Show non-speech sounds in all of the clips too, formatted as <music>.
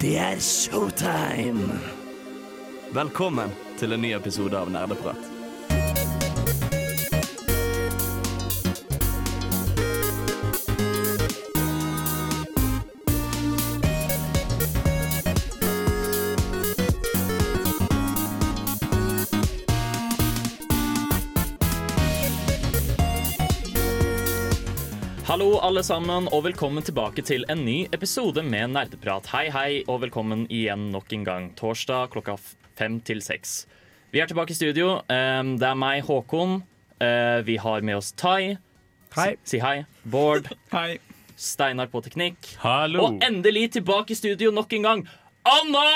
Det er showtime! Velkommen til en ny episode av Nerdeprat. Alle sammen, og velkommen tilbake til en ny episode med Nerdeprat. Hei, hei, og velkommen igjen nok en gang. Torsdag klokka fem til seks. Vi er tilbake i studio. Det er meg, Håkon. Uh, Vi har med oss Tai. Hei. Si, si hei. Bård. <laughs> Hei. Steinar på teknikk. Hallo. Og endelig tilbake i studio nok en gang, Anna!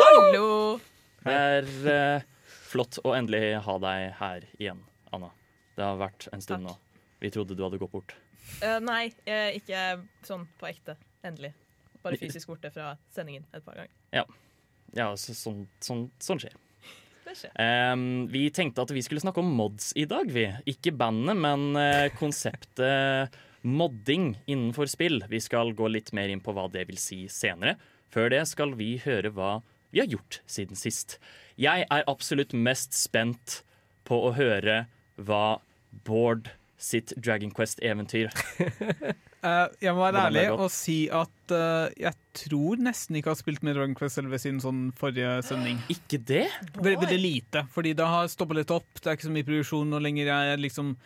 Hallo! Det er eh, flott å endelig ha deg her igjen, Anna. Det har vært en stund nå. Vi trodde du hadde gått bort. Eh, nei, eh, ikke sånn på ekte. Endelig. Bare fysisk borte fra sendingen et par ganger. Ja, så, sånn, sånn, sånn skjer. Um. Vi tenkte at vi skulle snakke om mods i dag, vi. Ikke bandet, men uh, konseptet modding innenfor spill. Vi skal gå litt mer inn på hva det vil si senere. Før det skal vi høre hva vi har gjort siden sist. Jeg er absolutt mest spent på å høre hva Bård sitt Dragon Quest-eventyr uh, <laughs> jeg må være ærlig og si at uh, jeg tror nesten ikke jeg har spilt med Dragon Quest 11 siden sånn forrige sending. <gasps> Ikke det? Veldig, veldig lite, fordi det har stoppa litt opp. Det er ikke så mye produksjon nå lenger. Jeg er liksom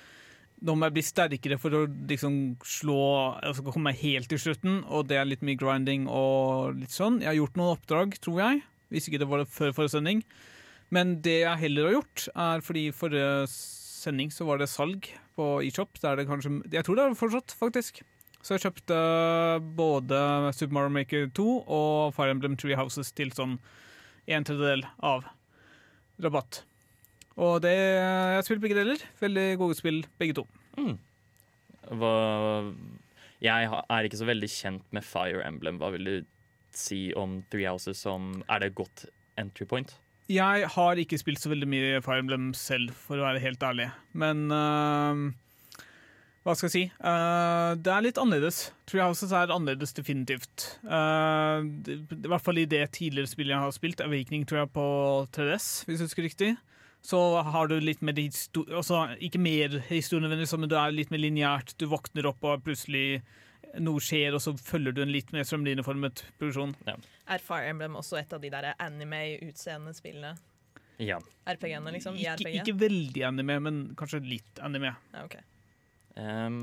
Nå må jeg bli sterkere for å liksom slå Altså komme meg helt til slutten, og det er litt mye grinding og litt sånn. Jeg har gjort noen oppdrag, tror jeg. Hvis ikke det var det før forrige sending. Men det jeg heller har gjort, er fordi forrige sending så var det salg på eShop. Jeg tror det er fortsatt, faktisk. Så jeg kjøpte både Super Mario Maker 2 og Fire Emblem Tree Houses til sånn en tredjedel av rabatt. Og det Jeg har spilt begge deler. Veldig gode spill, begge to. Hva, jeg er ikke så veldig kjent med Fire Emblem. Hva vil du si om Three Houses som Er det et godt entry point? Jeg har ikke spilt så veldig mye Fire Emblem selv, for å være helt ærlig. Men uh, hva skal jeg si? Uh, det er litt annerledes. Tree Houses er annerledes, definitivt. Uh, I hvert fall i det tidligere spillet jeg har spilt, Awakening tror jeg på 3DS, hvis jeg husker riktig. Så har du litt mer historie altså, Ikke mer historie, men du er litt mer lineært. Du våkner opp, og plutselig noe skjer, og så følger du en litt mer strømlinjeformet produksjon. Er Fire Emblem også et av de der anime-utseende spillene? Ja. RPG-ene, liksom? Ikke, RPG? ikke veldig anime, men kanskje litt anime. Ja, ok. um.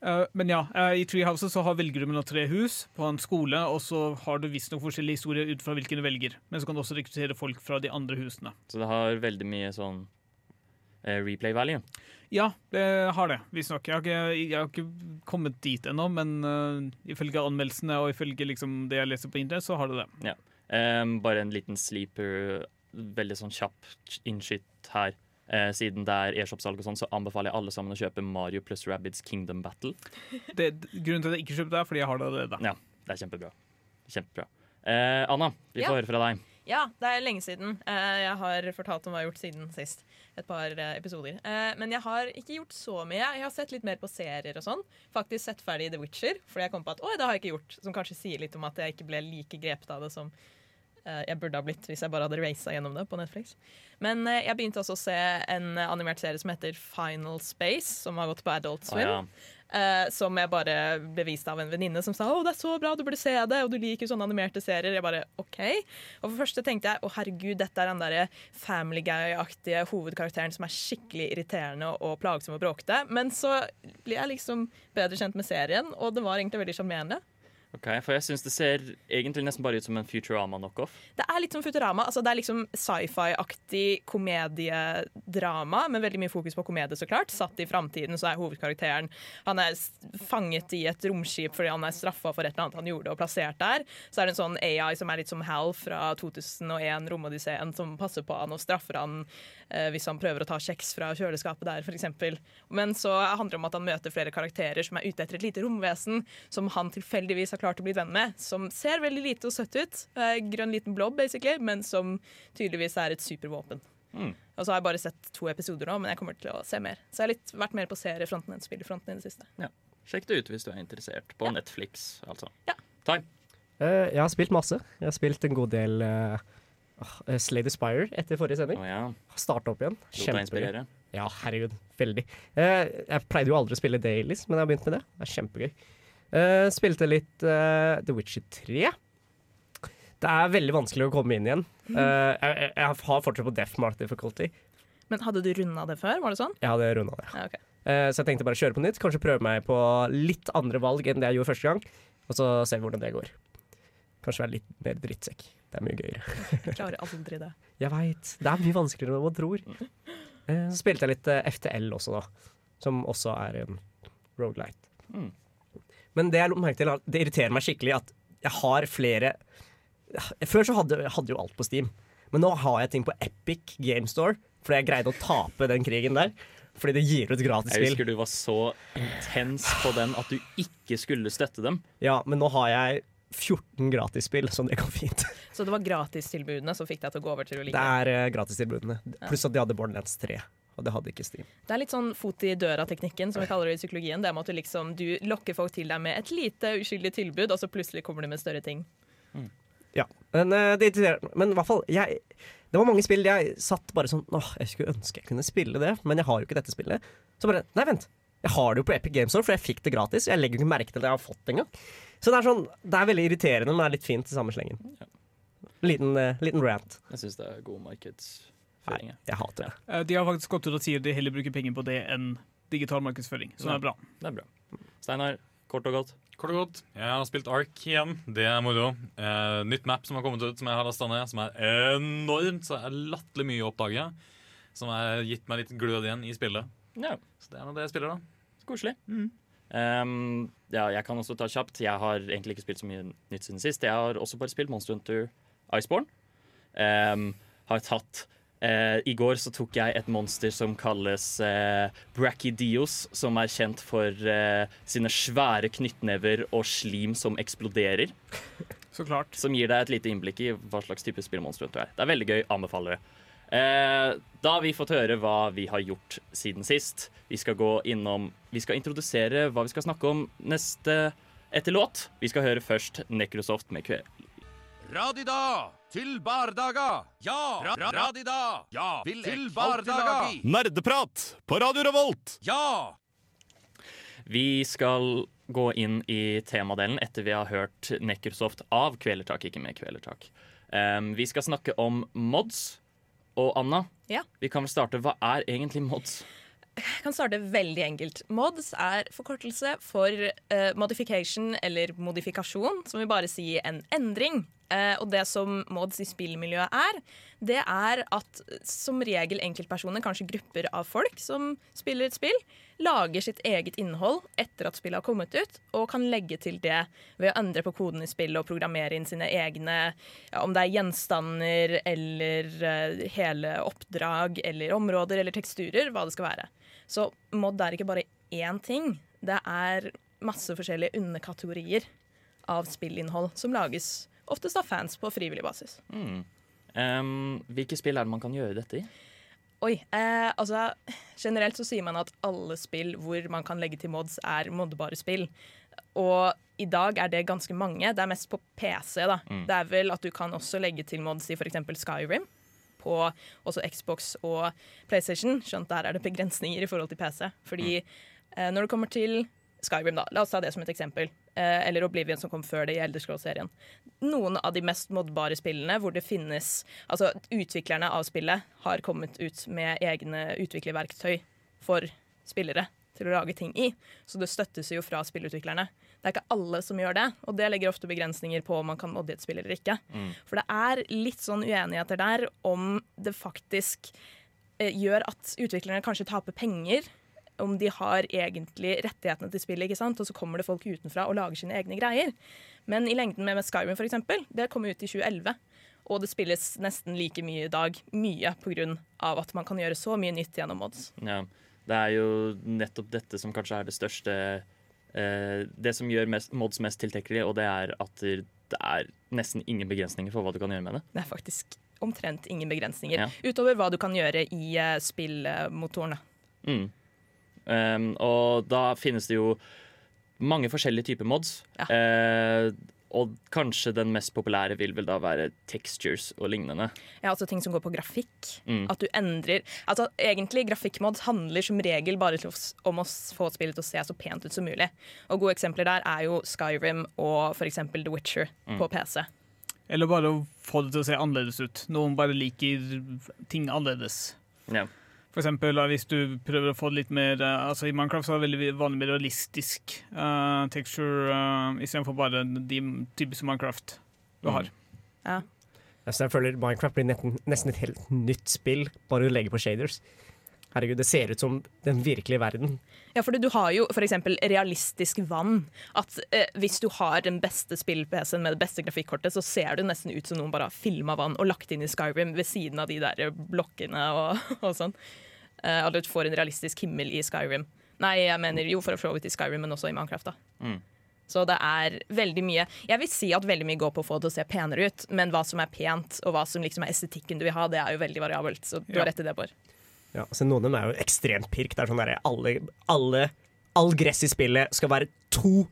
uh, men ja, uh, i Treehouse så har velger du mellom tre hus på en skole, og så har du visstnok forskjellige historier ut fra hvilken du velger. Men så kan du også rekruttere folk fra de andre husene. så det har veldig mye sånn uh, replay value. Ja, det har det, visstnok. Jeg, har ikke- jeg har ikke kommet dit ennå, men uh, ifølge anmeldelsene og ifølge liksom det jeg leser på internett, så har det det. Ehm, bare en liten sleeper, veldig sånn kjapp innskytt her. Eh, siden det er e-shop-salg og sånn, så anbefaler jeg alle sammen å kjøpe Mario pluss Rabbids Kingdom Battle. <laughs> det. Grunnen til at jeg ikke kjøpte det, er fordi jeg har det allerede. Ja, det er kjempebra. Kjempebra. Eh, Anna, vi får Ja. høre fra deg. Ja, det er lenge siden. Eh, jeg har fortalt om hva jeg har gjort siden sist. Et par eh, episoder. Eh, men jeg har ikke gjort så mye. Jeg har sett litt mer på serier og sånn. Faktisk sett ferdig The Witcher, fordi jeg kom på at oi, det har jeg ikke gjort. Som kanskje sier litt om at jeg ikke ble like grepet av det som jeg burde ha blitt hvis jeg bare hadde raca gjennom det på Netflix. Men jeg begynte også å se en animert serie som heter Final Space, som har gått på Adult Swim. Swim. ja. Eh, som jeg bare ble vist av en venninne som sa å, det er så bra, du burde se det, og du liker sånne animerte serier. Jeg bare OK. Og for første tenkte jeg å herregud, dette er den derre Family Guy-aktige hovedkarakteren som er skikkelig irriterende og plagsom og bråkete. Men så blir jeg liksom bedre kjent med serien, og det var egentlig veldig sjarmerende. Ok, For jeg syns det ser egentlig nesten bare ut som en Futurama-knockoff. Det er litt som Futurama. altså Det er liksom sci-fi-aktig komediedrama, med veldig mye fokus på komedie, så klart. Satt i framtiden, så er hovedkarakteren Han er fanget i et romskip fordi han er straffa for et eller annet han gjorde, og plassert der. Så er det en sånn AI som er litt som Hal fra 2001, Romodysseen, som passer på han og straffer han eh, hvis han prøver å ta kjeks fra kjøleskapet der, f.eks. Men så handler det om at han møter flere karakterer som er ute etter et lite romvesen som han tilfeldigvis har klart å bli venn med, som ser veldig lite og søtt ut. Eh, grønn liten blob, basically, men som tydeligvis er et supervåpen. Mm. Og så har jeg bare sett to episoder nå, men jeg kommer til å se mer. Så jeg har litt, vært mer på seriefronten enn spillefronten i det siste. Sjekk det ut hvis du er interessert. På Ja. Netflix, altså. Ja. Time. Uh, jeg har spilt masse. Jeg har spilt en god del uh, Slay the Spire etter forrige sending. Oh, ja. Starta opp igjen. Kjempegøy. Ja, herregud. Veldig. Uh, jeg pleide jo aldri å spille dailies, men jeg har begynt med det. Det er kjempegøy. Eh, spilte litt uh, The Witcher 3. Det er veldig vanskelig å komme inn igjen. Uh, jeg, jeg har fortsatt på Death Mark difficulty. Men hadde du runda det før? Var det sånn? Jeg hadde runda det. Ja, okay. Eh, så jeg tenkte bare kjøre på nytt. Kanskje prøve meg på litt andre valg enn det jeg gjorde første gang. Og så se hvordan det går. Kanskje være litt mer drittsekk. Det er mye gøyere. Jeg <laughs> klarer aldri det. Jeg veit. Det er mye vanskeligere enn man tror. <laughs> Eh, Så spilte jeg litt FTL også, da. Som også er en roadlight. Mm. Men det jeg la merke til, det irriterer meg skikkelig at jeg har flere Før så hadde jeg jo alt på Steam, men nå har jeg ting på Epic Game Store. Fordi jeg greide å tape den krigen der. Fordi det gir ut gratis spill. Jeg husker du var så intens på den at du ikke skulle støtte dem. Ja, men nå har jeg 14 gratisspill, så det går fint. Så det var gratistilbudene som fikk deg til å gå over til å like Det er uh, gratistilbudene. Pluss at de hadde Borderlands 3. Og det hadde ikke Steam. Det er litt sånn fot i døra-teknikken, som vi kaller det i psykologien. Det med at du liksom du lokker folk til deg med et lite uskyldig tilbud, og så plutselig kommer de med større ting. Ja, men eh, det Men i hvert fall jeg, Det var mange spill jeg satt bare sånn Åh, jeg skulle ønske jeg kunne spille det, men jeg har jo ikke dette spillet. Så bare Nei, vent. Jeg har det jo på Epic Games Store, for jeg fikk det gratis. Jeg legger jo ikke merke til det jeg har fått det engang. Så det er sånn Det er veldig irriterende, men det er litt fint i samme slengen. Liten, uh, liten rant. Jeg syns det er god Nei, jeg. hater det. Eh, De har faktisk gått ut og sier de heller bruker penger på det enn digital markedsføring, Så Ja. er bra. Det er bra. Steinar, kort og godt. Kort og godt, jeg har spilt Ark igjen. Det er moro. Eh, nytt map som har kommet ut, som jeg har lasta ned, som er enormt. Så er latterlig mye å oppdage. Som har gitt meg litt glød igjen i spillet. Ja, Så det er nå det jeg spiller, da. Koselig. Um, ja, jeg kan også ta kjapt. Jeg har egentlig ikke spilt så mye nytt siden sist. Jeg har også bare spilt Monster Hunter Iceborne. Um, har tatt eh, I går så tok jeg et monster som kalles eh, Brachydios, som er kjent for eh, sine svære knyttnever og slim som eksploderer. Så klart. Som gir deg et lite innblikk i hva slags type spillmonster du er. Det er veldig gøy. Anbefaler det. Eh, da har vi fått høre hva vi har gjort siden sist. Vi skal gå innom Vi skal introdusere hva vi skal snakke om neste etter låt. Vi skal høre først Necrosoft med Kve... Radida til bardaga. Ja, ra ra radida. Ja, til bardaga. Nerdeprat på Radio Revolt! Ja. Vi skal gå inn i temadelen etter vi har hørt Necrosoft av Kvelertak, ikke med Kvelertak. Um, vi skal snakke om mods. Og Anna, Ja. vi kan vel starte. Hva er egentlig mods? Jeg kan starte veldig enkelt. Mods er forkortelse for uh, modification eller modifikasjon, som vil bare si en endring. Eh, og det som mods i spillmiljøet er, det er at som regel enkeltpersoner, kanskje grupper av folk som spiller et spill, lager sitt eget innhold etter at spillet har kommet ut, og kan legge til det ved å endre på koden i spillet og programmere inn sine egne ja, Om det er gjenstander eller eh, hele oppdrag eller områder eller teksturer, hva det skal være. Så mod er ikke bare én ting. Det er masse forskjellige underkategorier av spillinnhold som lages oftest av fans på frivillig basis. Um, hvilke spill er det man kan gjøre dette i? Oi, eh, altså Generelt så sier man at alle spill hvor man kan legge til mods, er moddbare spill. Og i dag er det ganske mange. Det er mest på PC. da. Det er vel at du kan også legge til mods i f.eks. Skyrim. På også Xbox og PlayStation. Skjønt der er det begrensninger i forhold til PC. Fordi eh, når det kommer til Skyrim, da, la oss ta det som et eksempel. Eh, eller Oblivion, som kom før det i Elder Scrolls-serien. Noen av de mest modbare spillene hvor det finnes Altså, utviklerne av spillet har kommet ut med egne utviklerverktøy for spillere til å lage ting i. Så det støttes jo fra spillutviklerne. Det er ikke alle som gjør det, og det legger ofte begrensninger på om man kan modde et spill eller ikke. For det er litt sånn uenigheter der om det faktisk eh, gjør at utviklerne kanskje taper penger om de har egentlig rettighetene til spillet, ikke sant? og så kommer det folk utenfra og lager sine egne greier. Men i lengden med, Skyrim, eksempel, det kom ut i 2011. Og det spilles nesten like mye i dag. Mye av at man kan gjøre så mye nytt gjennom mods. Ja, det er jo nettopp dette som kanskje er det største eh, Det som gjør mest, mods mest tiltrekkelig, og det er at det er nesten ingen begrensninger for hva du kan gjøre med det. Det er faktisk omtrent ingen begrensninger. Ja. Utover hva du kan gjøre i eh, spillmotoren. Mm. Um, og da finnes det jo mange forskjellige typer mods. Ja. Uh, og kanskje den mest populære vil vel da være textures og lignende. Ja, altså ting som går på grafikk. Mm. At du endrer Altså Egentlig, grafikkmods handler som regel bare om å få spillet til å se så pent ut som mulig. Og gode eksempler der er jo Skyrim og f.eks. The Witcher Mm. på PC. Eller bare å få det til å se annerledes ut. Noen bare liker ting annerledes. Ja. For eksempel hvis du prøver å få det litt mer eh, Altså I Minecraft så er det veldig vanlig med realistisk uh, texture uh, istedenfor bare de typiske Minecraft du Mm. har. Ja. Så jeg føler Minecraft blir nesten, nesten et helt nytt spill, bare du legger på shaders. Herregud, det ser ut som den virkelige verden. Ja, for du har jo f.eks. realistisk vann. At eh, Hvis du har den beste spill-PC-en med det beste grafikkortet, så ser det nesten ut som noen bare har filma vann og lagt inn i Skyrim ved siden av de der blokkene og, <laughs> og sånn. Eh, at du får en realistisk himmel i Skyrim. Nei, jeg mener jo for så vidt i Skyrim, men også i Minecraft. da. Mm. Så det er veldig mye Jeg vil si at veldig mye går på å få det til å se penere ut, men hva som er pent, og hva som liksom er estetikken du vil ha, det er jo veldig variabelt. Så du Ja. har rett i det, Bård. Ja, altså Noen av dem er jo ekstremt pirk. Det er sånn derre alle, alle, All gress i spillet skal være to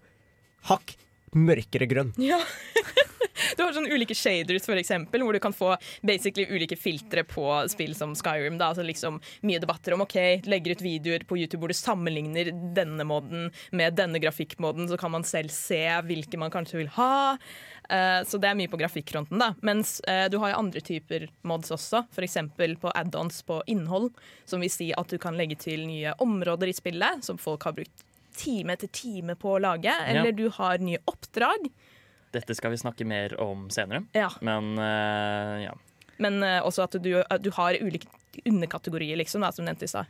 hakk mørkere grønn. Ja. <laughs> <laughs> Du har sånne ulike shaders, for eksempel, hvor du kan få basically ulike filtre på spill som Skyrim. Da. Altså liksom Mye debatter om ok, legger ut videoer på YouTube hvor du sammenligner denne moden med denne grafikkmoden, så kan man selv se hvilke man kanskje vil ha. Uh, så det er mye på grafikkfronten. da Mens uh, du har jo andre typer mods også, f.eks. på add-ons på innhold, som vil si at du kan legge til nye områder i spillet som folk har brukt time etter time på å lage, eller du har nye oppdrag. Dette skal vi snakke mer om senere, Ja. men uh, ja. Men uh, også at du, at du har ulike underkategorier, liksom, da, som nevnt i stad.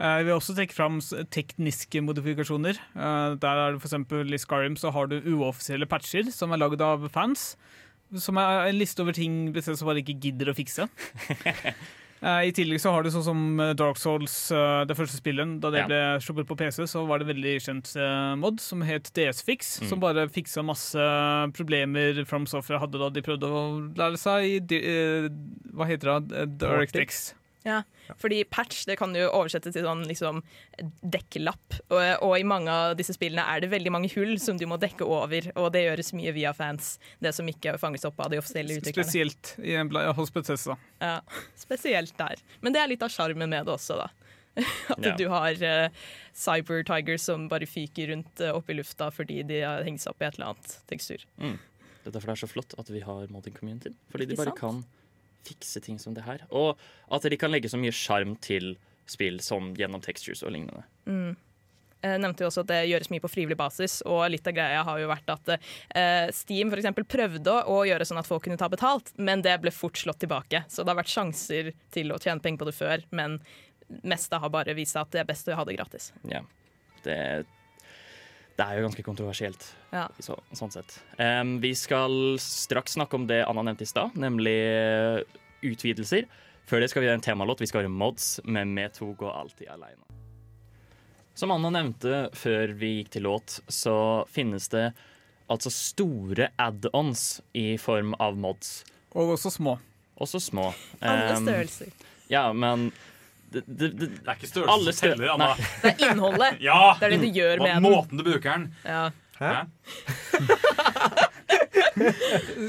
Eh, Jeg vil også trekke fram tekniske modifikasjoner. Eh, Der er det for I Skyrim så har du uoffisielle patcher som er lagd av fans. Som er en liste over ting som bare ikke gidder å fikse. <laughs> Eh, I tillegg så har du sånn som eh, Dark Souls, eh, det første spillet. Da det Ja. ble sluppet på PC, så var det veldig kjent mod som het DS-Fix. Mm. Som bare fiksa masse problemer From Software hadde da de prøvde å lære seg i Hva heter det? DirectX. Ja, fordi patch det kan jo oversettes til sånn liksom dekkelapp. Og, og i mange av disse spillene er det veldig mange hull som du må dekke over, og det gjøres mye via fans. Det som ikke fanges opp av de offisielle utviklerne. Spesielt i, bla- hos Bethesda. Ja, spesielt der. Men det er litt av sjarmen med det også, da. <laughs> At Ja. du har uh, Cyber Tigers som bare fyker rundt uh, opp i lufta fordi de har hengt seg opp i et eller annet tekstur. Det er derfor det er så flott at vi har modding community. Fordi de bare sant? kan fikse ting som det her. Og at de kan legge så mye sjarm til spill som gjennom textures og lignende. Jeg nevnte jo også at det gjøres mye på frivillig basis, og litt av greia har jo vært at eh, Steam for eksempel prøvde å gjøre sånn at folk kunne ta betalt, men det ble fort slått tilbake. Så det har vært sjanser til å tjene penger på det før, men meste har bare vist seg at det er best å ha det gratis. Ja. Det, det er jo ganske kontroversielt. Ja. Så, sånn sett. Um, vi skal straks snakke om det Anna nevnte i stad, nemlig eh, utvidelser. Før det skal vi gjøre en temalåt. Vi skal høre Mods men Vi to går alltid aleine. Som Anna nevnte før vi gikk til låt, så finnes det altså store add-ons i form av mods. Og også små. Også små. Alle størrelser. Ja, men det, det, det, Det er ikke størrelsen som teller, Anna. Det er innholdet. <laughs> Ja! Det er det du gjør med den. Måten du bruker den. Ja. Hæ?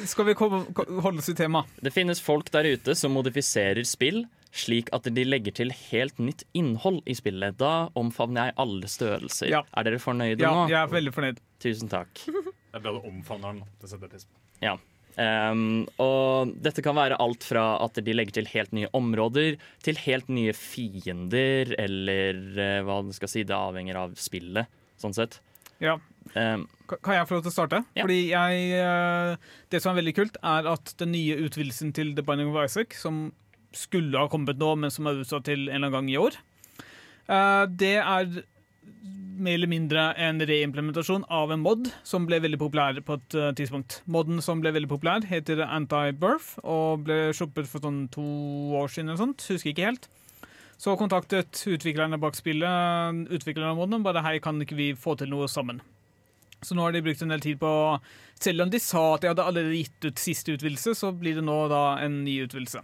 <laughs> Skal vi holde oss i tema? Det finnes folk der ute som modifiserer spill slik at de legger til helt nytt innhold i spillet. Da omfavner jeg alle størrelser. Ja. Er dere fornøyde Ja, nå? jeg er veldig fornøyd. Tusen takk. Det er bra du omfavner den. Det setter jeg pris på. Um, og dette kan være alt fra at de legger til helt nye områder, til helt nye fiender, eller uh, hva man skal si. Det avhenger av spillet, sånn sett. Ja. Um, Kan jeg få lov til å starte? Ja. Fordi jeg, eh, Det som er veldig kult, er at den nye utvidelsen til The Binding of Isaac, som skulle ha kommet nå, men som er utsatt til en eller annen gang i år, eh, det er mer eller mindre en reimplementasjon av en mod som ble veldig populær på et uh, tidspunkt. Modden som ble veldig populær, heter Anti-Birth og ble sluppet for sånn to år siden eller sånt. Husker ikke helt. Så kontaktet utviklerne bak spillet utviklerne av moden og bare hei, kan ikke vi få til noe sammen? Så nå har de brukt en del tid på Selv om de sa at de hadde allerede gitt ut siste utvidelse, så blir det nå da en ny utvidelse.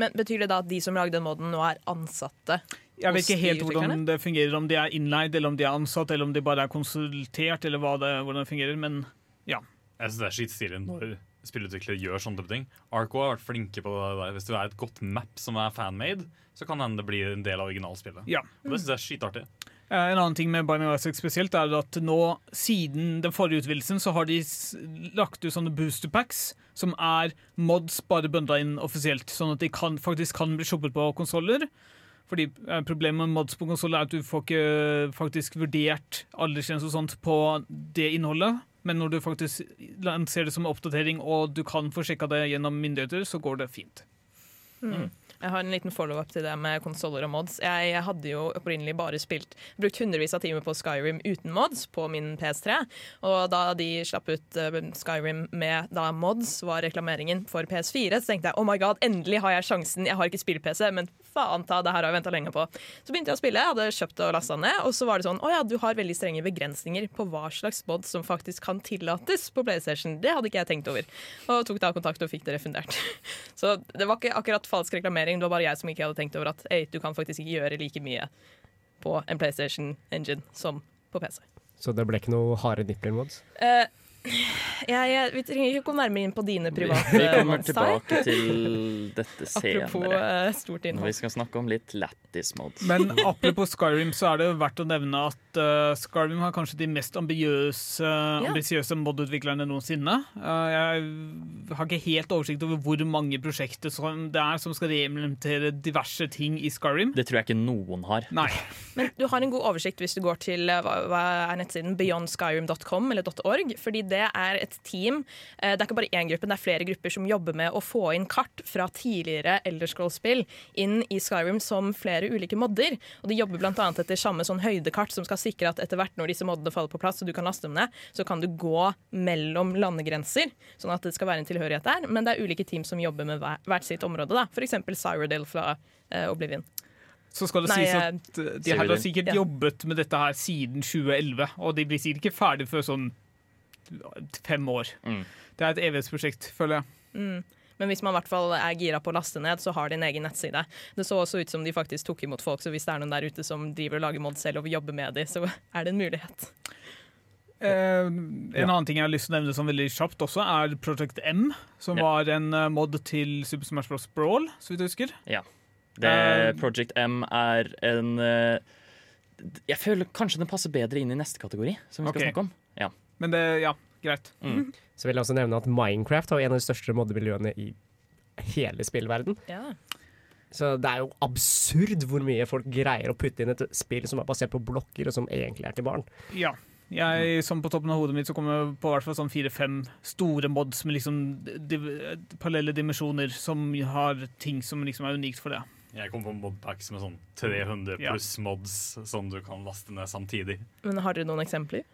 Men Betyr det da at de som lagde den moden, nå er ansatte? Jeg vet ikke helt hvordan det fungerer, om de er innleid, eller om de er ansatt, eller om de bare er konsultert, eller hva det, hvordan det fungerer, men Jeg syns det er skitstilig når spillutviklere gjør sånne type ting. Arco har vært flinke på det der. Hvis du er et godt map som er fanmade, så kan hende det blir en del av originalspillet. Ja. Og det syns jeg er skitartig. Eh, En annen ting med Binding Isaac spesielt er at nå, siden den forrige utvidelsen, så har de lagt ut sånne booster packs som er mods bare bønda inn offisielt, sånn at de kan, faktisk kan bli shoppet på konsoller. Fordi eh, Problemet med mods på konsoll er at du får ikke faktisk vurdert aldersgrense og sånt på det innholdet. Men når du faktisk lanserer det som oppdatering, og du kan få sjekka det gjennom myndigheter, så går det fint. Jeg har en liten follow-up til det med konsoller og mods. Jeg hadde jo opprinnelig bare spilt brukt hundrevis av timer på Skyrim uten mods på min PS3. Og da de slapp ut eh, Skyrim med da mods, var reklameringen for PS4. Så tenkte jeg oh my god, endelig har jeg sjansen. Jeg har ikke spill-PC, men faen ta, det her har jeg venta lenge på. Så begynte jeg å spille, jeg hadde kjøpt og lasta ned, og så var det sånn å ja, du har veldig strenge begrensninger på hva slags mods som faktisk kan tillates på PlayStation. Det hadde ikke jeg tenkt over. Og tok da kontakt og fikk det refundert. <laughs> Så det var ikke akkurat falsk reklamering, det var bare jeg som ikke hadde tenkt over at hey, du kan faktisk ikke gjøre like mye på en PlayStation Engine som på PC. Så det ble ikke noe harde nippler-mods? Eh, jeg, ja, vi trenger ikke gå nærmere inn på dine private Vi kommer tilbake til dette <laughs> senere. Apropos uh, eh, stort Når vi skal snakke om litt lættis mods. Men <laughs> apropos Skyrim, så er det verdt å nevne at uh, Skyrim har kanskje de mest ambisiøse ambisiøse mod-utviklerne noensinne. Uh, jeg har ikke helt oversikt over hvor mange prosjekter som det er som skal reimplementere diverse ting i Skyrim. Det tror jeg ikke noen har. Nei. <laughs> Men du har en god oversikt hvis du går til hva, hva er nettsiden beyondskyrim.com eller .org, fordi det er et team. eh, Det er ikke bare én gruppe, det er flere grupper som jobber med å få inn kart fra tidligere Elderscroll-spill inn i Skyrim som flere ulike modder. Og de jobber bl.a. etter samme sånn høydekart som skal sikre at etter hvert når disse moddene faller på plass og du kan laste dem ned, så kan du gå mellom landegrenser, sånn at det skal være en tilhørighet der. Men det er ulike team som jobber med hvert sitt område, da. F.eks. Cyrodiil fra eh, Oblivion. Så skal det Nei, sies at eh, de her har sikkert Ja. jobbet med dette her siden 2011, og de blir sikkert ikke ferdig før sånn fem år. Mm. Det er et evighetsprosjekt, føler jeg. Mm. Men hvis man i hvert fall er gira på å laste ned, så har de en egen nettside. Det så også ut som de faktisk tok imot folk, så hvis det er noen der ute som driver og lager mod selv og vil jobbe med de, så er det en mulighet. Eh, en annen ting jeg har lyst til å nevne som veldig kjapt også, er Project M, som Ja. var en eh, mod til Super Smash Bros. Brawl, så vidt jeg husker. Ja. Det, Eh, Project M er en eh, Jeg føler kanskje den passer bedre inn i neste kategori, som vi skal okay. snakke om. Ja. Men det, ja, greit. Mm. Så vil jeg også nevne at Minecraft har en av de største moddemiljøene i hele spillverden. Ja. Så det er jo absurd hvor mye folk greier å putte inn et spill som er basert på blokker, og som egentlig er til barn. Ja. Jeg, som på toppen av hodet mitt så kommer jeg på hvert fall sånn fire-fem store mods med liksom div parallelle dimensjoner som har ting som liksom er unikt for det. Jeg kom på modpacks med sånn 300 Ja. pluss mods som du kan laste ned samtidig. Men har dere noen eksempler?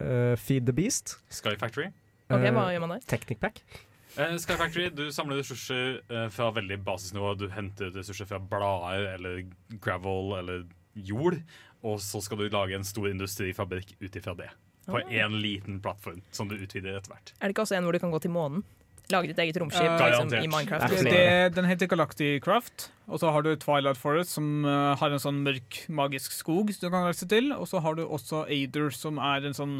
Eh, Feed the Beast. Sky Factory. Ok, Eh, Hva gjør man der? Technic Pack. Uh, Sky Factory, du samler ressurser uh, fra veldig basisnivå. Du henter ressurser fra blader eller gravel eller jord. Og så skal du lage en stor industrifabrikk ut ifra det. På Ah. én liten plattform som du utvider etter hvert. Er det ikke også en hvor du kan gå til månen? Lage ditt eget romskip uh, liksom, i Minecraft? Det Det, den heter Galacticraft, og så har du Twilight Forest, som uh, har en sånn mørk, magisk skog du kan reise til. Og så har du også Ader, som er en sånn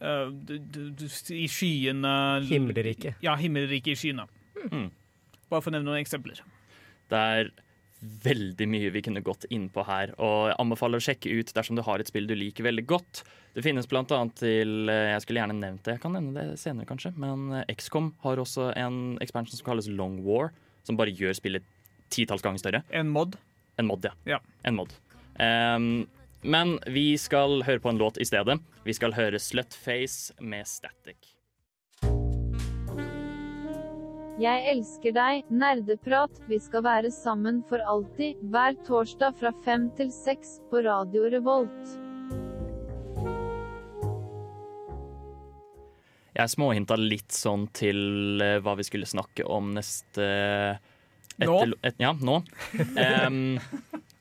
eh, du, du, I skyene Himmelriket. Ja, himmelriket i skyene. Mm. Bare for å nevne noen eksempler. Det er veldig mye vi kunne gått inn på her, og jeg anbefaler å sjekke ut dersom du har et spill du liker veldig godt. Det finnes annet til eh, Jeg skulle gjerne nevnt det, jeg kan nevne det senere kanskje, men eh, XCOM har også en expansion som kalles Long War, som bare gjør spillet titalls ganger større. En mod. En mod, ja. Ja. En mod. Um, men vi skal høre på en låt i stedet. Vi skal høre Slutface med Static. Jeg elsker deg, nerdeprat, vi skal være sammen for alltid, hver torsdag fra fem til seks på Radio Revolt. Jeg småhinta litt sånn til eh, hva vi skulle snakke om neste Nå? Et, ja, nå. Um,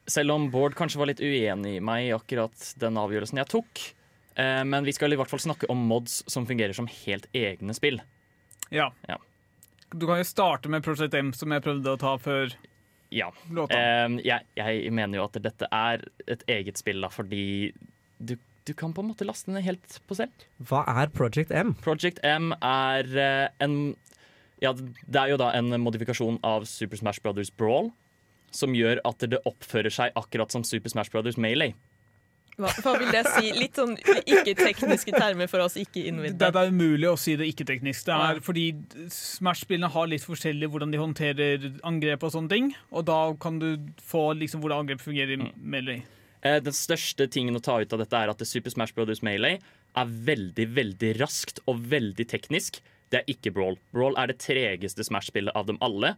selv om Bård kanskje var litt uenig i meg i akkurat den avgjørelsen jeg tok. Uh, men vi skal i hvert fall snakke om mods som fungerer som helt egne spill. Ja. Ja. Du kan jo starte med Project M, som jeg prøvde å ta før Ja. låta. Em, jeg, jeg mener jo at dette er et eget spill, da, fordi du du kan på en måte laste ned helt på selv. Hva er Project M? Project M er uh, en Ja, det er jo da en modifikasjon av Super Smash Brothers Brawl. Som gjør at det oppfører seg akkurat som Super Smash Brothers Melee. Hva, hva vil det si? Litt sånn ikke-tekniske termer for oss ikke-innvidde. det er umulig å si det ikke-teknisk. Det er fordi Smash-spillene har litt forskjellig hvordan de håndterer angrep og sånne ting. Og da kan du få liksom hvordan angrep fungerer i Melee. Eh, Den største tingen å ta ut av dette er at det Super Smash Brothers Melee er veldig, veldig raskt og veldig teknisk. Det er ikke Brawl. Brawl er det tregeste Smash-spillet av dem alle.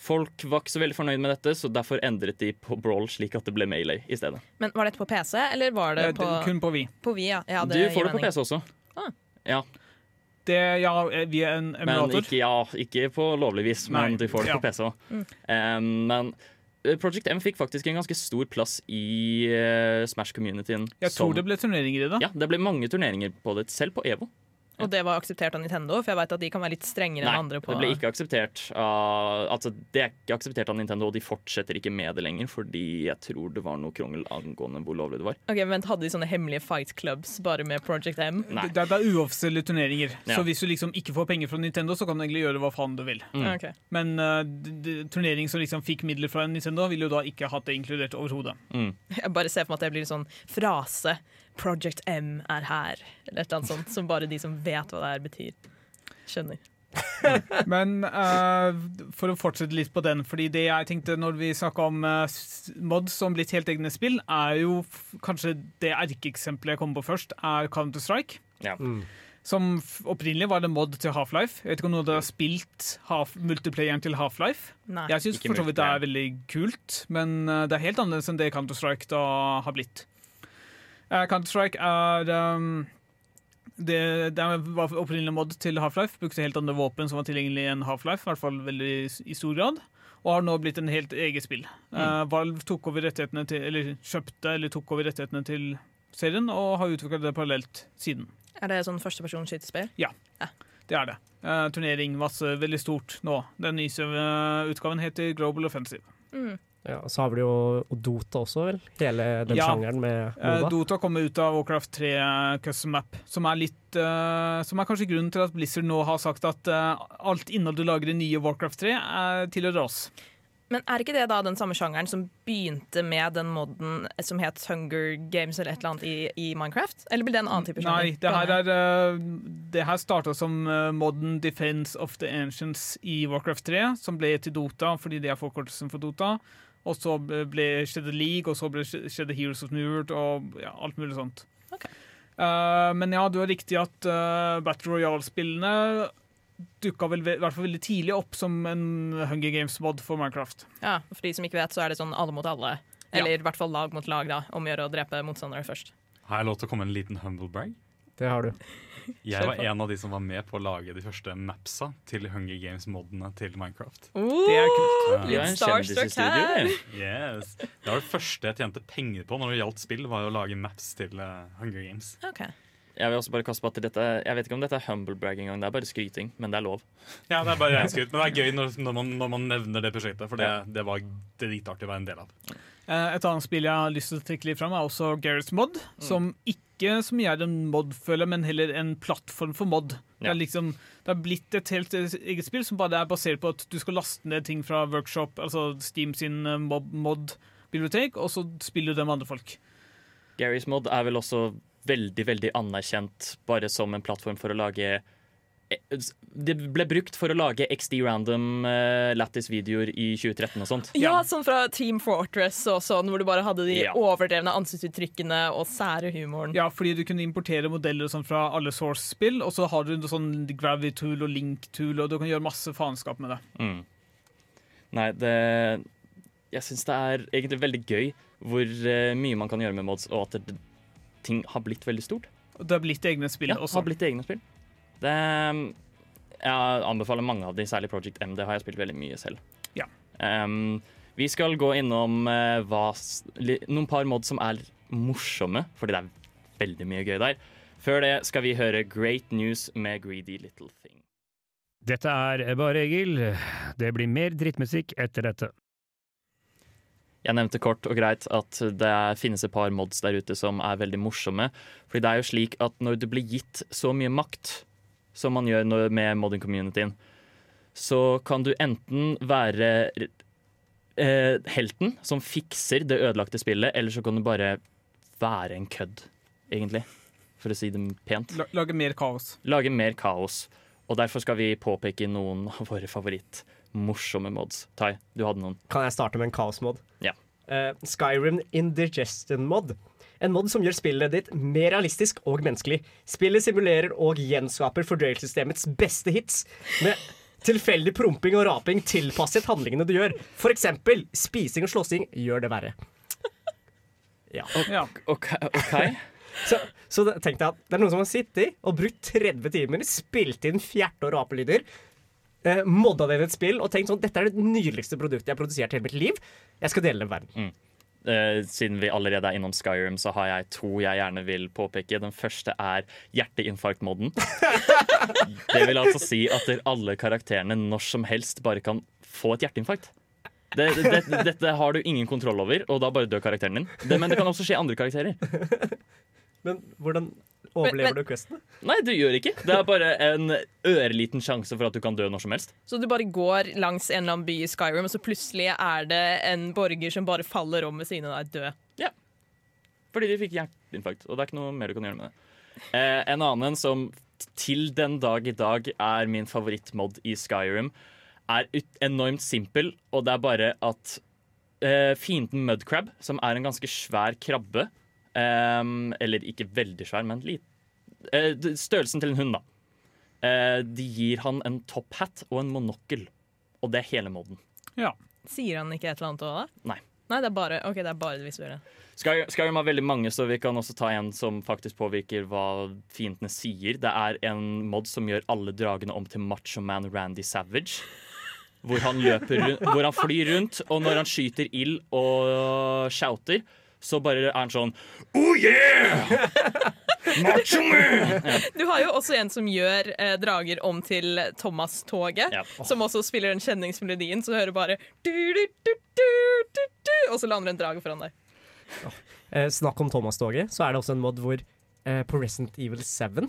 Folk var ikke så veldig fornøyd med dette, så derfor endret de på Brawl slik at det ble Melee i stedet. Men var dette på PC, eller var det på, det- Kun på Vi. på Wii? Ja, ja Du får det på mening. PC også, Ah. ja, Det, ja, eh, via en men emulator. ikke, ja, ikke på lovlig vis, men Nei, du får det ja. på PC òg. Mm. men eh, Project M fikk faktisk en ganske stor plass i uh, Smash-communityen. Jeg tror det ble turneringer i det. Ja, det ble mange turneringer på det, selv på EVO. Og det var akseptert av Nintendo, for jeg vet at de kan være litt strengere Nei, enn andre på det ble ikke akseptert Uh, Altså, det er ikke akseptert av Nintendo, og de fortsetter ikke med det lenger, fordi jeg tror det var noe krongel angående hvor lovlig det var. Ok, men vent, Hadde de sånne hemmelige fight clubs bare med Project M? Nei. Det, det er uoffisielle turneringer. Ja. Så hvis du liksom ikke får penger fra Nintendo, så kan du egentlig gjøre hva faen du vil. Mm. Okay. Men uh, turnering som liksom fikk midler fra Nintendo, ville jo da ikke hatt det inkludert overhodet. Mm. Jeg bare ser for meg at det blir en sånn frase. Project M er her. Eller et eller annet sånt som bare de som vet hva det her betyr, skjønner. <laughs> Men uh, for å fortsette litt på den, fordi det jeg tenkte når vi snakka om uh, mods som blitt helt egne spill, er jo f kanskje det erkeeksempelet jeg kommer på først, er Counter-Strike. Ja. Mm. Som f opprinnelig var det mod til Half-Life. Jeg vet ikke om noen av dere har spilt half multiplayeren til Half-Life. Jeg syns for så vidt det er veldig kult, men eh, det er helt annerledes enn det Counter-Strike da har blitt. Eh, Counter-Strike er um, det, det var opprinnelig mod til Half-Life. Brukte helt andre våpen som var tilgjengelig enn Half-Life, i hvert fall veldig i stor grad. Og har nå blitt en helt eget spill. Eh, Valve tok over rettighetene til, eller kjøpte eller tok over rettighetene til serien, og har utvikla det parallelt siden. Er det sånn førstepersons-skytespill? Det er det. Uh, turnering, masse, veldig stort nå. Den nye eh, utgaven heter Global Offensive. Mm. Ja, så har vi jo Dota også, vel? Hele den Ja. sjangeren med Eh, Dota kommer ut av Warcraft 3 Custom Map, som er litt uh, Som er kanskje grunnen til at Blizzard nå har sagt at uh, alt innhold du lager i nye Warcraft 3, er tilhører oss. Men er ikke det da den samme sjangeren som begynte med den moden som het Hunger Games eller et eller annet i, i Minecraft? Eller blir det en annen type sjanger? Nei, det her, er, eh, det her starta som eh, Modern Defense of the Ancients i Warcraft 3, som ble til Dota fordi det er forkortelsen for Dota. Og så ble, skjedde League, og så ble, skjedde Heroes of New World og ja, alt mulig sånt. Okay. Uh, men ja, du har riktig at uh, Battle Royale-spillene dukka vel ve- i hvert fall veldig tidlig opp som en Hunger Games-mod for Minecraft. Ja, For de som ikke vet, så er det sånn alle mot alle. Eller i hvert fall lag mot lag, da. Om å gjøre å drepe motstandere først. Har jeg lov til å komme en liten humble brag? Det har du. Jeg var en av de som var med på å lage de første mapsa til Hunger Games-modene til Minecraft. Det er kult. Ja. I starstruck her. Yes. Det var det første jeg tjente penger på når det gjaldt spill, var å lage maps til eh, Hunger Games. Okay. Jeg vil også bare kaste på at dette Jeg vet ikke om dette er humble brag engang, det er bare skryting, men det er lov. Ja, det er bare skryt, men det er <laughs> gøy når, når, man, når man nevner det prosjektet, for det, det var dritartig å være en del av. Eh, Et annet spill jeg har lyst til å trekke litt fram, er også Gareth Mod. Som ikke så mye er en mod, føler men heller en plattform for mod. Det, er liksom, det er blitt et helt eh, eget spill som bare er basert på at du skal laste ned ting fra Workshop, altså Steam sin eh, mod-bibliotek, og så spiller du det med andre folk. Gareth Mod er vel også veldig, veldig anerkjent bare som en plattform for å lage Det ble brukt for å lage XD random uh, Lattis-videoer i 2013 og sånt. Ja, Ja. sånn fra Team Fortress og sånn, hvor du bare hadde de Ja. overdrevne ansiktsuttrykkene og sære humoren. Ja, fordi du kunne importere modeller sånn fra alle Source-spill, og så har du sånn Gravity-tool og Link-tool, og du kan gjøre masse faenskap med det. Mm. Nei, det Jeg syns det er egentlig veldig gøy hvor uh, mye man kan gjøre med mods, og at det, ting har blitt veldig stort. Og det har blitt egne spill Ja, også. har blitt egne spill. Det, jeg anbefaler mange av de, særlig Project M. Det har jeg spilt veldig mye selv. Ja. Um, vi skal gå innom uh, hva, noen par mods som er morsomme, fordi det er veldig mye gøy der. Før det skal vi høre Great News med Greedy Little Thing. Dette er Bare Egil. Det blir mer drittmusikk etter dette. Jeg nevnte kort og greit at det finnes et par mods der ute som er veldig morsomme. Fordi det er jo slik at når du blir gitt så mye makt som man gjør med modding-communityen, så kan du enten være eh, helten som fikser det ødelagte spillet, eller så kan du bare være en kødd, egentlig. For å si det pent. Lage mer kaos. Lage mer kaos. Og derfor skal vi påpeke noen av våre favoritt-morsomme mods. Tai, du hadde noen. Kan jeg starte med en kaosmod? Ja. Uh, Skyrim Indigestion Mod. En mod som gjør spillet ditt mer realistisk og menneskelig. Spillet simulerer og gjenskaper fordøyelsessystemets beste hits med tilfeldig promping og raping tilpasset handlingene du gjør. Eksempel spising og slåssing gjør det verre. Ja. Ja. OK. okay. Så, så det, tenkte jeg at det er noen som har sittet og brukt 30 timer, spilt inn fjerte- og rapelyder, eh, modda det inn i et spill og tenkt sånn Dette er det nydeligste produktet jeg har produsert i hele mitt liv. Jeg skal dele det med verden. Eh, siden vi allerede er innom Skyrim, så har jeg to jeg gjerne vil påpeke. Den første er hjerteinfarktmodden. <laughs> Det vil altså si at alle karakterene når som helst bare kan få et hjerteinfarkt. Det, det, dette har du ingen kontroll over, og da bare dør karakteren din. Det, men det kan også skje andre karakterer. <laughs> Men hvordan overlever Men- du questen? Nei, du gjør ikke. Det er bare en øreliten sjanse for at du kan dø når som helst. Så du bare går langs en eller annen by i Skyrim, og så plutselig er det en borger som bare faller om ved siden av deg død. Fordi de fikk hjerteinfarkt, og det er ikke noe mer du kan gjøre med det. Eh, en annen som til den dag i dag er min favorittmod i Skyrim, er ut enormt simpel, og det er bare at eh, fienden Mudcrab, som er en ganske svær krabbe, ehm, eller ikke veldig svær, men lit, uh, størrelsen til en hund, da. Uh, de gir han en topphatt og en monokkel, og det er hele moden. Sier han ikke et eller annet òg, da? Nei. Nei, det er bare, okay, det er bare det visuelle. Sky- Skyrim har veldig mange, så vi kan også ta en som faktisk påvirker hva fiendene sier. Det er en mod som gjør alle dragene om til Macho Man Randy Savage. Hvor han, løper, rundt, hvor han flyr rundt, og når han skyter ild og shouter, så bare er han sånn Oh yeah! Macho Man! <laughs> Du har jo også en som gjør eh, drager om til Thomas-toget. Ja. Som også spiller den kjenningsmelodien, så du hører bare du, du, du, du, du, du, Og så lander en drage foran deg. Eh, snakk om Thomas-toget, så er det også en mod hvor eh, på Resident Evil 7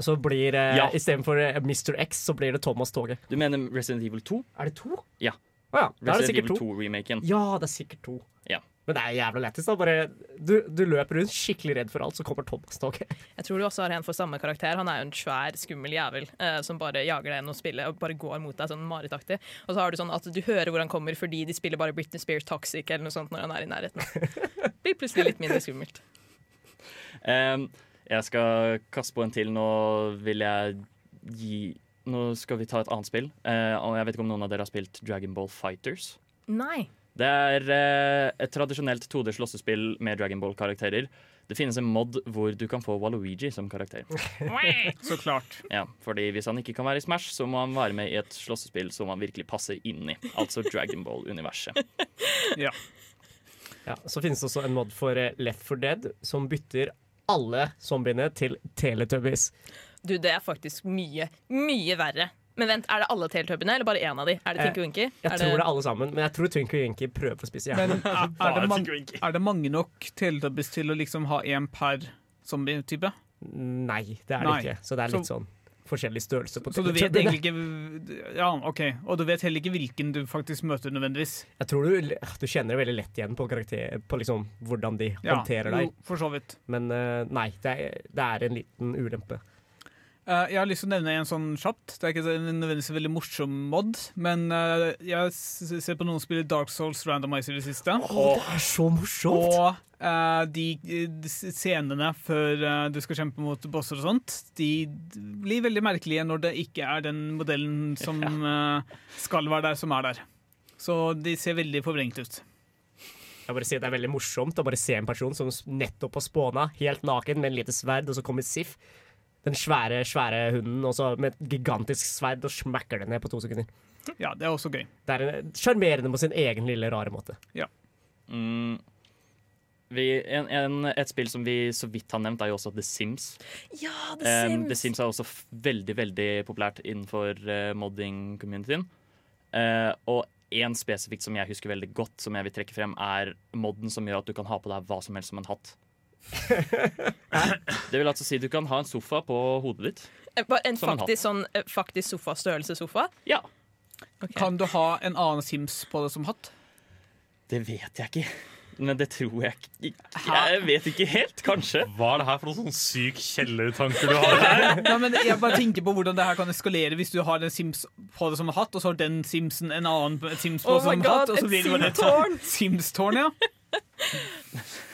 så blir eh, Ja. istedenfor eh, Mr. X, så blir det Thomas-toget. Du mener Resident Evil 2? Er det to? Ja. Å ja. Da er det sikkert Evil to. 2-remaken. Ja, det er sikkert to. Ja. Men det er jævla lættis. Du, du løper rundt skikkelig redd for alt, så kommer Thomas-toget. <laughs> Jeg tror du også har en for samme karakter. Han er jo en svær, skummel jævel eh, som bare jager deg gjennom spillet og bare går mot deg sånn marerittaktig. Og så har du sånn at du hører hvor han kommer fordi de spiller bare Britney Spears Toxic eller noe sånt når han er i nærheten. Det <laughs> Blir plutselig litt mindre skummelt. Um, jeg skal kaste på en til. Nå vil jeg gi Nå skal vi ta et annet spill. Uh, og jeg vet ikke om noen av dere har spilt Dragon Ball Fighters. Nei. Det er eh, et tradisjonelt 2D-slåssespill med Dragon Ball-karakterer. Det finnes en mod hvor du kan få Waluigi som karakter. <laughs> Så klart. Ja, fordi Hvis han ikke kan være i Smash, så må han være med i et slåssespill som han virkelig passer inn i. Altså Dragon Ball-universet. Ja, Så finnes det også en mod for eh, Left 4 Dead som bytter alle zombiene til Teletubbies. Du, det er faktisk mye, mye verre. Men vent, er det alle Teletubbiene, eller bare én av de? Er det Tinky Winky? Jeg tror det er alle sammen, men jeg tror Tinky Winky prøver å spise hjernen. er, er, det man, er det mange nok Teletubbies til å liksom ha én per zombie-type? Nei, det er det Nei. ikke. Så det er litt Så- sånn forskjellig størrelse på Så du vet egentlig ikke Ja, OK. Og du vet heller ikke hvilken du faktisk møter, nødvendigvis. Jeg tror du, du kjenner det veldig lett igjen på karakter På liksom hvordan de Ja, håndterer jo, deg. for så vidt. Men eh, nei, det er, det er en liten ulempe. Eh, jeg har lyst til å nevne en sånn kjapt. Det er ikke en nødvendigvis en veldig morsom mod, men eh, jeg ser på noen spille Dark Souls Randomizer i det siste. Oh, det er så morsomt! Og Uh, de, de scenene før uh, du skal kjempe mot bosser og sånt, de blir veldig merkelige når det ikke er den modellen som <laughs> uh, skal være der, som er der. Så de ser veldig forvrengt ut. Jeg bare sier Det er veldig morsomt å bare se en person som nettopp har spåna, helt naken med en lite sverd, og så kommer Sif, den svære, svære hunden, også, med et gigantisk sverd, og smakker det ned på to sekunder. Ja, det er også gøy. Det er en- sjarmerende på sin egen lille, rare måte. Mm. Vi, en, en, et spill som vi så vidt har nevnt, er jo også The Sims. Ja, The Um, Sims! The Sims er også f veldig veldig populært innenfor uh, modding-communityen. Uh, og én spesifikt som jeg husker veldig godt, som jeg vil trekke frem, er modden som gjør at du kan ha på deg hva som helst som en hatt. Det vil altså si du kan ha en sofa på hodet ditt. Eh, En faktisk, sånn, eh, faktisk sofa, størrelse-sofa? Ja. Okay. Kan du ha en annen Sims på det som hatt? Det vet jeg ikke. Men det tror jeg ikke. Jeg vet ikke helt, kanskje. Hva er det her for noen sånn syk kjellertanker du har her? <laughs> Nei, men jeg bare tenker på hvordan det her kan eskalere hvis du har en Sims på det som hatt, og så har den Simsen en annen Sims på Oh det som my God, hatt, og så blir det bare et Sims-tårn! Sims-tårn, ja. <laughs>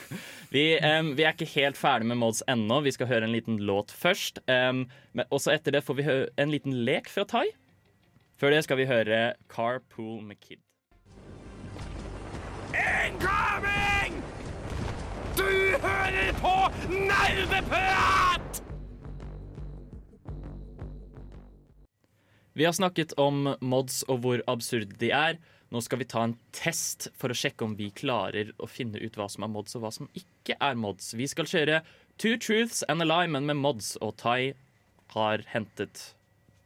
Vi, um, vi er ikke helt ferdig med mods ennå. Vi skal høre en liten låt først. Um, men også etter det får vi høre en liten lek fra Tai. Før det skal vi høre Carpool med Kid. Incoming! Du hører på Nerdeprat! Vi har snakket om mods og hvor absurde de er. Nå skal vi ta en test for å sjekke om vi klarer å finne ut hva som er mods og hva som ikke er mods. Vi skal kjøre Two Truths and a Lie, men med mods, og Tai har hentet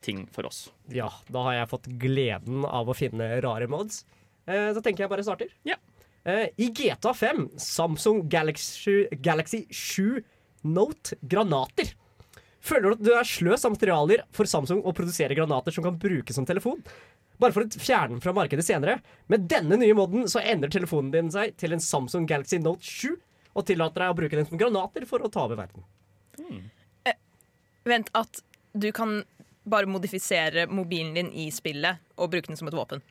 ting for oss. Ja, da har jeg fått gleden av å finne rare mods. Eh, så tenker jeg bare starter. Ja. Eh, I GTA 5, Samsung Galaxy, Galaxy 7 Note granater. Føler du at du er sløs av materialer for Samsung å produsere granater som kan brukes som telefon? Bare for å fjerne den fra markedet senere. Med denne nye moden så endrer telefonen din seg til en Samsung Galaxy Note 7 og tillater deg å bruke den som granater for å ta over verden. Vent, at du kan bare modifisere mobilen din i spillet og bruke den som et våpen.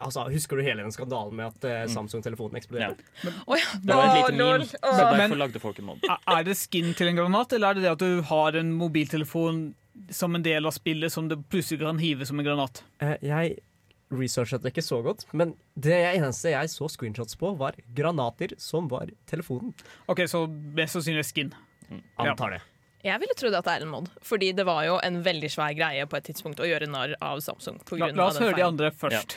Altså, Husker du hele den skandalen med at uh, Samsung-telefonen Ja. eksploderte? Å ja. Det var et lite meme, så derfor lagde folk en mod. Er- Er det skin til en granat, eller er det det at du har en mobiltelefon som en del av spillet som det plutselig kan hive som en granat? Eh, jeg researchet det ikke så godt, men det eneste jeg så screenshots på, var granater som var telefonen. Ok, Så mest sannsynlig skin. Mm. Antar det. Jeg ville trodd at det er en mod, fordi det var jo en veldig svær greie på et tidspunkt å gjøre narr av Samsung. På grunn la la oss den høre de andre først.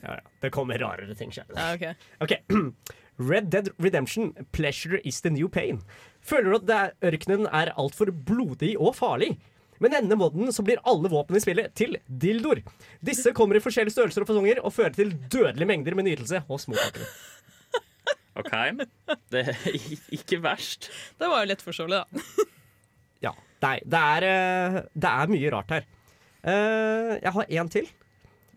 Ja, ja. Det kommer rarere ting. Ja, okay. <clears throat> Ok, <clears throat> Red Dead Redemption, pleasure is the new pain. Føler du at det er, ørkenen er altfor blodig og farlig? Med denne moden så blir alle våpen i spillet til dildoer. Disse kommer i forskjellige størrelser og fasonger og fører til dødelige mengder med nytelse hos mottakere. OK? Det er ikke verst. Det var jo lett forståelig, da. <laughs> Ja, det er, det er, eh, det er mye rart her. Eh, jeg har én til.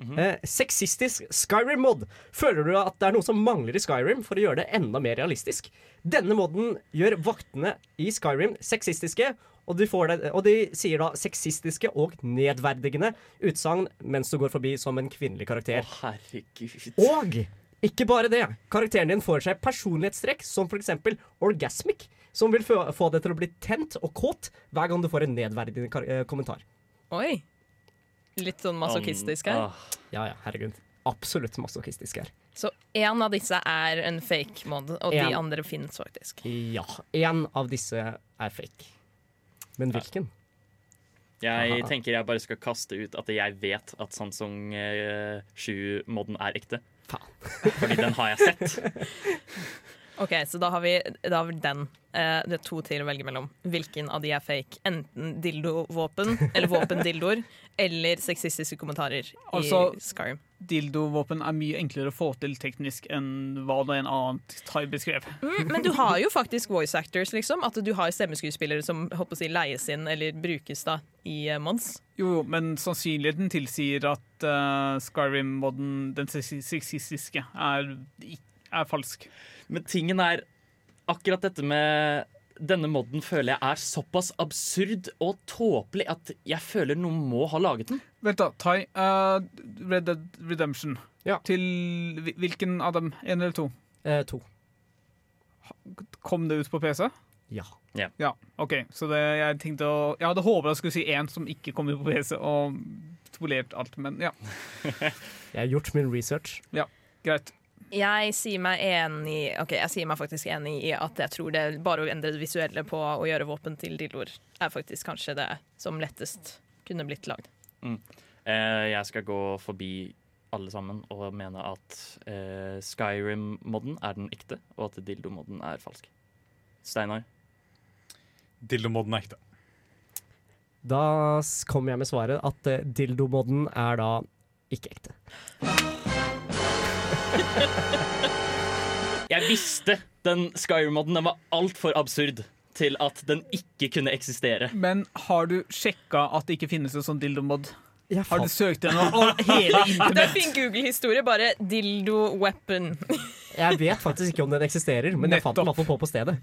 Eh, sexistisk Skyrim-mod. Føler du at det er noe som mangler i Skyrim for å gjøre det enda mer realistisk? Denne moden gjør vaktene i Skyrim sexistiske, og de, får det, og de sier da sexistiske og nedverdigende utsagn mens du går forbi som en kvinnelig Å, karakter. herregud. Og ikke bare det. Karakteren din får seg personlighetstrekk som f.eks. orgasmic, som vil få, få deg til å bli tent og kåt hver gang du får en nedverdigende kar eh, kommentar. Oi. Litt sånn masochistisk her. Ah, Ja, ja, herregud. Absolutt masochistisk her. Så én av disse er en fake mod, og de andre finnes faktisk. Ja. Én av disse er fake. Men hvilken? Jeg Aha. tenker jeg bare skal kaste ut at jeg vet at Samsung eh, 7-moden er ekte. Faen. Fordi den har jeg sett. <laughs> Ok, så da har vi, da har vi den. Eh, det er to til å velge mellom. Hvilken av de er fake? Enten dildovåpen, eller våpendildoer, eller sexistiske kommentarer Altså- i Skyrim. Dildovåpen er mye enklere å få til teknisk enn hva det en annen Tai beskrev. Mm, men du har jo faktisk voice actors, liksom. At du har stemmeskuespillere som håper å si, leies inn eller brukes da i uh, mods. Jo, men sannsynligheten tilsier at uh, Skyrim-moden, den sexi- sexistiske, er, ikk- er falsk. Men tingen er akkurat dette med denne modden føler jeg er såpass absurd og tåpelig at jeg føler noen må ha laget den. Vent, da. Tai. uh, Red Dead Redemption. Ja. Til hvilken av dem? Én eller to? Eh, to. Kom det ut på PC? Ja. Ja, OK. Så det, jeg tenkte å Jeg hadde håpet jeg skulle si én som ikke kom ut på PC, og spolert alt, men ja, <laughs> Jeg har gjort min research. Ja, greit. Jeg sier meg enig Ok, jeg sier meg faktisk enig i at jeg tror det bare å endre det visuelle på å gjøre våpen til dildoer, er faktisk kanskje det som lettest kunne blitt lagd. Eh, jeg skal gå forbi alle sammen og mene at eh, Skyrim-modden er den ekte, og at dildo-modden er falsk. Steinar? Dildomodden er ekte. Da kommer jeg med svaret at eh, dildomoden er da ikke ekte. <laughs> Jeg visste den Skyrim-modden den var altfor absurd til at den ikke kunne eksistere. Men har du sjekka at det ikke finnes en sånn dildomod? Jeg Har du søkt gjennom <laughs> hele Det er internett? fin Google-historie, bare dildo weapon. <laughs> jeg vet faktisk ikke om den eksisterer, men jeg fant den på på stedet.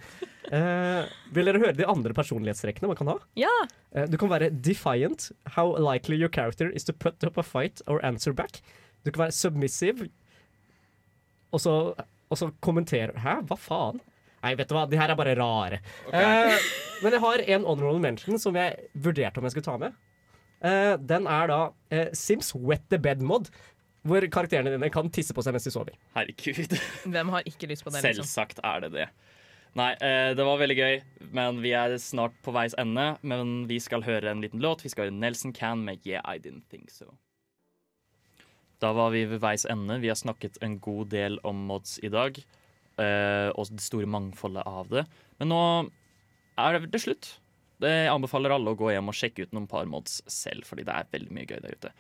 Uh, vil dere høre de andre personlighetstrekkene man kan ha? Ja, Uh, du kan være defiant. How likely your character is to put up a fight or answer back. Du kan være submissive. Og så, og så kommenterer Hæ, hva faen? Nei, vet du hva, de her er bare rare. Eh, men jeg har en honorable mention som jeg vurderte om jeg skulle ta med. Eh, den er da eh, Sims Wet the Bed Mod. Hvor karakterene dine kan tisse på seg mens de sover. Herregud. <laughs> hvem har ikke lyst på det? liksom? Selvsagt er det det. Nei, eh, det var veldig gøy, men vi er snart på veis ende. Men vi skal høre en liten låt. Vi skal høre Nelson Can med Yeah, I Didn't Think So. Da var vi ved veis ende. Vi har snakket en god del om mods i dag. eh, og det store mangfoldet av det. Men nå er det slutt. Jeg anbefaler alle å gå hjem og sjekke ut noen par mods selv, fordi det er veldig mye gøy der ute.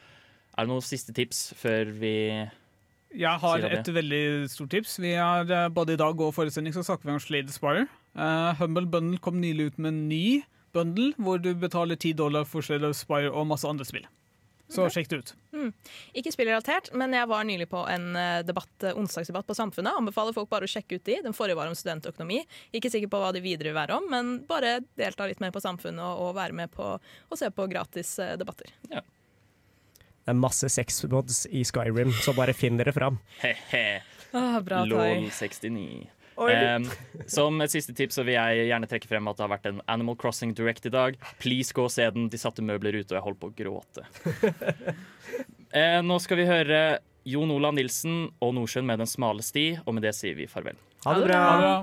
Er det noen siste tips før vi Jeg har et veldig stort tips. Vi har eh, Både i dag og forrige sending så snakker vi om Slade Spire. Uh, Humble Bundle kom nylig ut med en ny bundle hvor du betaler 10 dollar for Slade Spire og masse andre spill. Så sjekk det ut. Ikke spillrelatert, men jeg var nylig på en eh, debatt, eh, onsdagsdebatt på Samfunnet. Anbefaler folk bare å sjekke ut de. Den forrige var om studentøkonomi. Ikke sikker på hva de videre vil være om, men bare delta litt mer på Samfunnet og, og være med på å se på gratis debatter. debatter. Det er masse sexmods i Skyrim, så bare finn dere fram. He-he. Ah, bra, LOL 69. Um, som et siste tips så vil jeg gjerne trekke frem at det har vært en Animal Crossing Direct i dag. Please gå og se den. De satte møbler ute, og jeg holdt på å gråte. uh, <laughs> nå skal vi høre Jon Olav Nilsen og Nordsjøen med Den smale sti, og med det sier vi farvel. Ha det bra! Ha det bra.